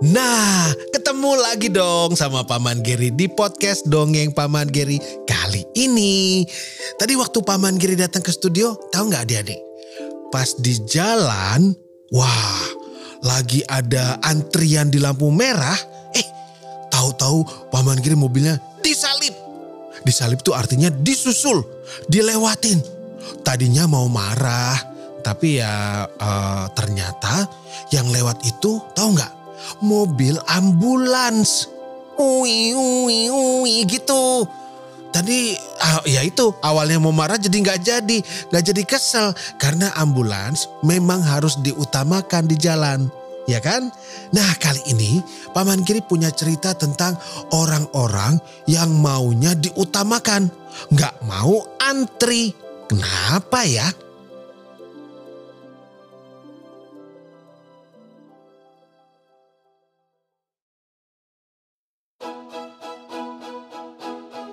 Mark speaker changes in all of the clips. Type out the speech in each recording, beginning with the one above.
Speaker 1: Nah, ketemu lagi dong sama Paman Geri di podcast Dongeng Paman Geri kali ini. Tadi waktu Paman Geri datang ke studio, tahu nggak adik-adik? Pas di jalan, wah, lagi ada antrian di lampu merah. Eh, tahu-tahu Paman Geri mobilnya disalip. Disalip tuh artinya disusul, dilewatin. Tadinya mau marah, tapi ya eh, ternyata yang lewat itu tahu nggak? Mobil ambulans. Ui, ui, ui gitu. Tadi ah, ya itu awalnya mau marah jadi nggak jadi, nggak jadi kesel karena ambulans memang harus diutamakan di jalan, ya kan? Nah kali ini Paman Kiri punya cerita tentang orang-orang yang maunya diutamakan, nggak mau antri. Kenapa ya?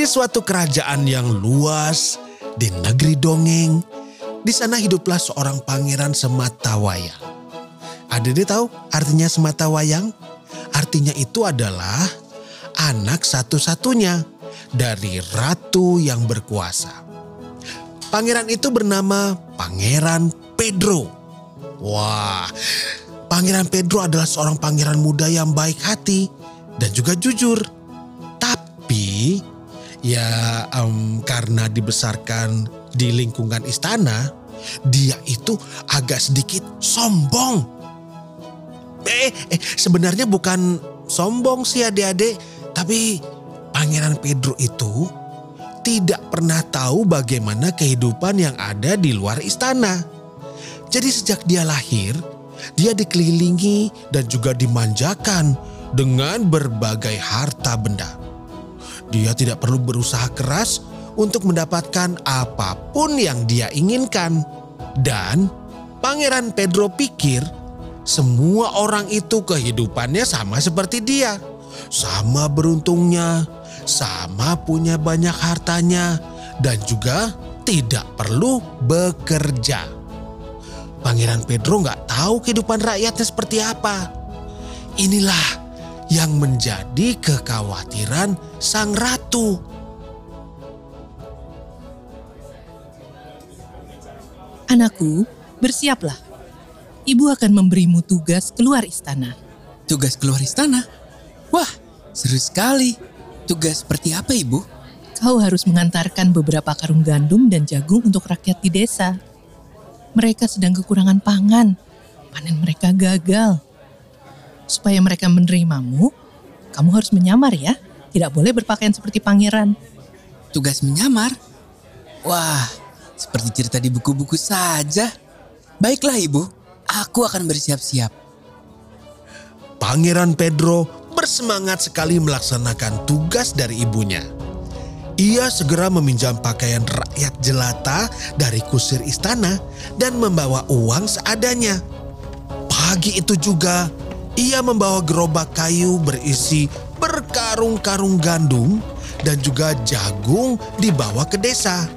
Speaker 1: Di suatu kerajaan yang luas di negeri dongeng, di sana hiduplah seorang pangeran sematawayang. Ada dia tahu artinya sematawayang? Artinya itu adalah anak satu-satunya dari ratu yang berkuasa. Pangeran itu bernama Pangeran Pedro. Wah, Pangeran Pedro adalah seorang pangeran muda yang baik hati dan juga jujur. Tapi ya em, karena dibesarkan di lingkungan istana, dia itu agak sedikit sombong. Eh, eh sebenarnya bukan sombong sih adik-adik, tapi Pangeran Pedro itu tidak pernah tahu bagaimana kehidupan yang ada di luar istana. Jadi sejak dia lahir, dia dikelilingi dan juga dimanjakan dengan berbagai harta benda. Dia tidak perlu berusaha keras untuk mendapatkan apa pun yang dia inginkan. Dan Pangeran Pedro pikir semua orang itu kehidupannya sama seperti dia. Sama beruntungnya, sama punya banyak hartanya, dan juga tidak perlu bekerja. Pangeran Pedro nggak tahu kehidupan rakyatnya seperti apa. Inilah yang menjadi kekhawatiran sang ratu.
Speaker 2: Anakku, bersiaplah. Ibu akan memberimu tugas keluar istana.
Speaker 3: Tugas keluar istana? Wah, seru sekali. Tugas seperti apa ibu?
Speaker 2: Kau harus mengantarkan beberapa karung gandum dan jagung untuk rakyat di desa. Mereka sedang kekurangan pangan. Panen mereka gagal. Supaya mereka menerimamu, kamu harus menyamar ya. Tidak boleh berpakaian seperti pangeran.
Speaker 3: Tugas menyamar? Wah, seperti cerita di buku-buku saja. Baiklah ibu, aku akan bersiap-siap.
Speaker 1: Pangeran Pedro bersemangat sekali melaksanakan tugas dari ibunya. Ia segera meminjam pakaian rakyat jelata dari kusir istana dan membawa uang seadanya. Pagi itu juga, ia membawa gerobak kayu berisi berkarung-karung gandum dan juga jagung dibawa ke desa.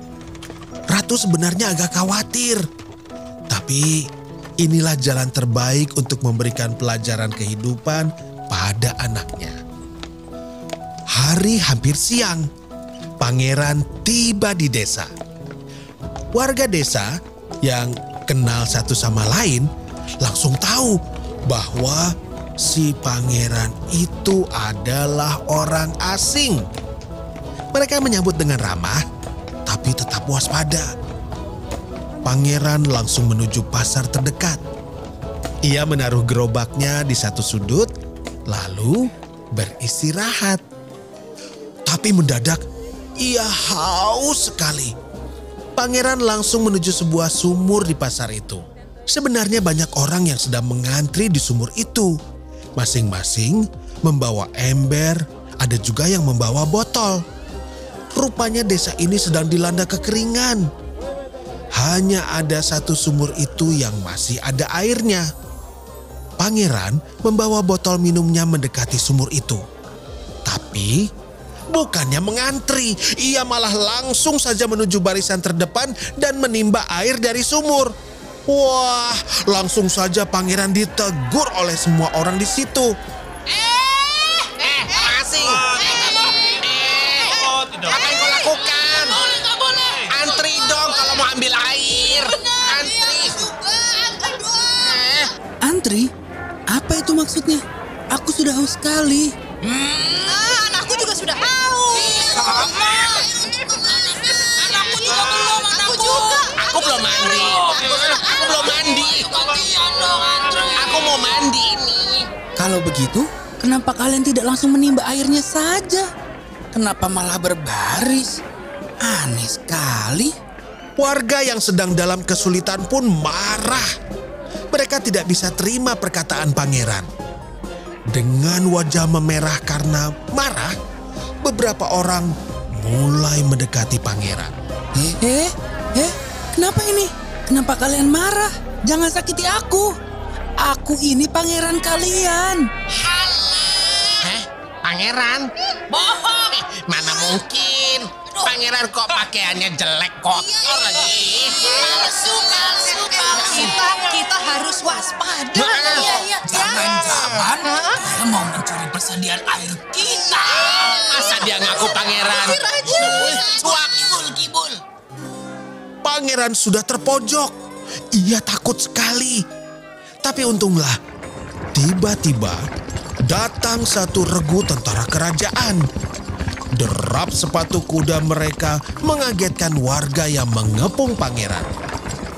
Speaker 1: Ratu sebenarnya agak khawatir, tapi inilah jalan terbaik untuk memberikan pelajaran kehidupan pada anaknya. Hari hampir siang, pangeran tiba di desa. Warga desa yang kenal satu sama lain langsung tahu bahwa si pangeran itu adalah orang asing. Mereka menyambut dengan ramah, tapi tetap waspada. Pangeran langsung menuju pasar terdekat. Ia menaruh gerobaknya di satu sudut, lalu beristirahat. Tapi mendadak ia haus sekali. Pangeran langsung menuju sebuah sumur di pasar itu. Sebenarnya banyak orang yang sedang mengantri di sumur itu. Masing-masing membawa ember, ada juga yang membawa botol. Rupanya desa ini sedang dilanda kekeringan. Hanya ada satu sumur itu yang masih ada airnya. Pangeran membawa botol minumnya mendekati sumur itu. Tapi bukannya mengantri, ia malah langsung saja menuju barisan terdepan dan menimba air dari sumur. Wah, langsung saja pangeran ditegur oleh semua orang di situ.
Speaker 4: Eh. Eh, apa yang kau lakukan? Antri dong kalau mau ambil air. Antri. Eh,
Speaker 3: Antri? Apa itu maksudnya? Aku sudah haus sekali.
Speaker 5: anakku
Speaker 3: begitu, kenapa kalian tidak langsung menimba airnya saja? Kenapa malah berbaris? Aneh sekali.
Speaker 1: Warga yang sedang dalam kesulitan pun marah. Mereka tidak bisa terima perkataan pangeran. Dengan wajah memerah karena marah, beberapa orang mulai mendekati pangeran.
Speaker 3: Eh, eh, eh, kenapa ini? Kenapa kalian marah? Jangan sakiti aku. Aku ini pangeran kalian.
Speaker 4: Hah? Pangeran? Bohong. Mana mungkin? Pangeran kok pakaiannya jelek kotor lagi.
Speaker 5: Palsu, palsu, palsu. Kita, kita harus waspada. Iya, iya.
Speaker 3: Jangan-jangan dia mau mencuri persediaan air kita.
Speaker 4: Masa dia ngaku pangeran? Cuak. Kibul, kibul.
Speaker 1: Pangeran sudah terpojok. Ia takut sekali. Tapi untunglah, tiba-tiba datang satu regu tentara kerajaan. Derap sepatu kuda mereka mengagetkan warga yang mengepung pangeran.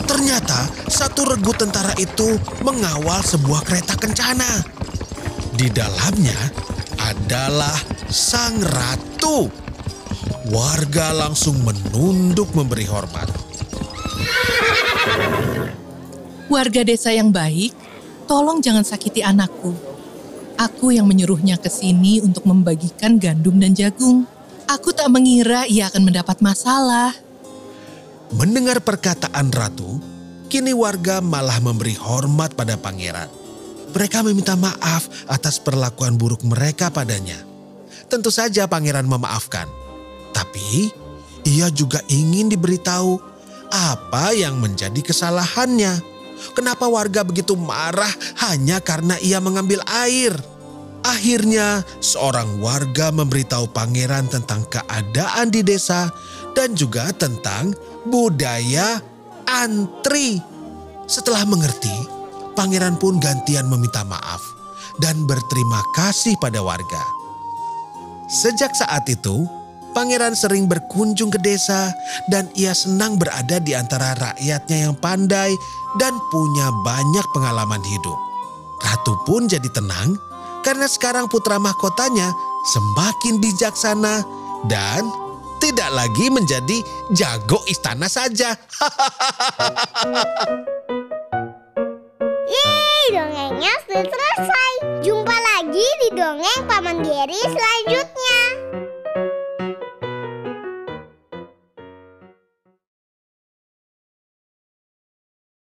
Speaker 1: Ternyata satu regu tentara itu mengawal sebuah kereta kencana. Di dalamnya adalah sang ratu. Warga langsung menunduk memberi hormat.
Speaker 2: Warga desa yang baik, tolong jangan sakiti anakku. Aku yang menyuruhnya ke sini untuk membagikan gandum dan jagung. Aku tak mengira ia akan mendapat masalah.
Speaker 1: Mendengar perkataan ratu, kini warga malah memberi hormat pada pangeran. Mereka meminta maaf atas perlakuan buruk mereka padanya. Tentu saja pangeran memaafkan. Tapi ia juga ingin diberitahu apa yang menjadi kesalahannya. Kenapa warga begitu marah hanya karena ia mengambil air? Akhirnya, seorang warga memberitahu pangeran tentang keadaan di desa dan juga tentang budaya antri. Setelah mengerti, pangeran pun gantian meminta maaf dan berterima kasih pada warga. Sejak saat itu, pangeran sering berkunjung ke desa dan ia senang berada di antara rakyatnya yang pandai dan punya banyak pengalaman hidup. Ratu pun jadi tenang karena sekarang putra mahkotanya semakin bijaksana dan tidak lagi menjadi jago istana saja.
Speaker 6: Yeay, dongengnya sudah selesai. Jumpa lagi di dongeng Paman Geri selanjutnya.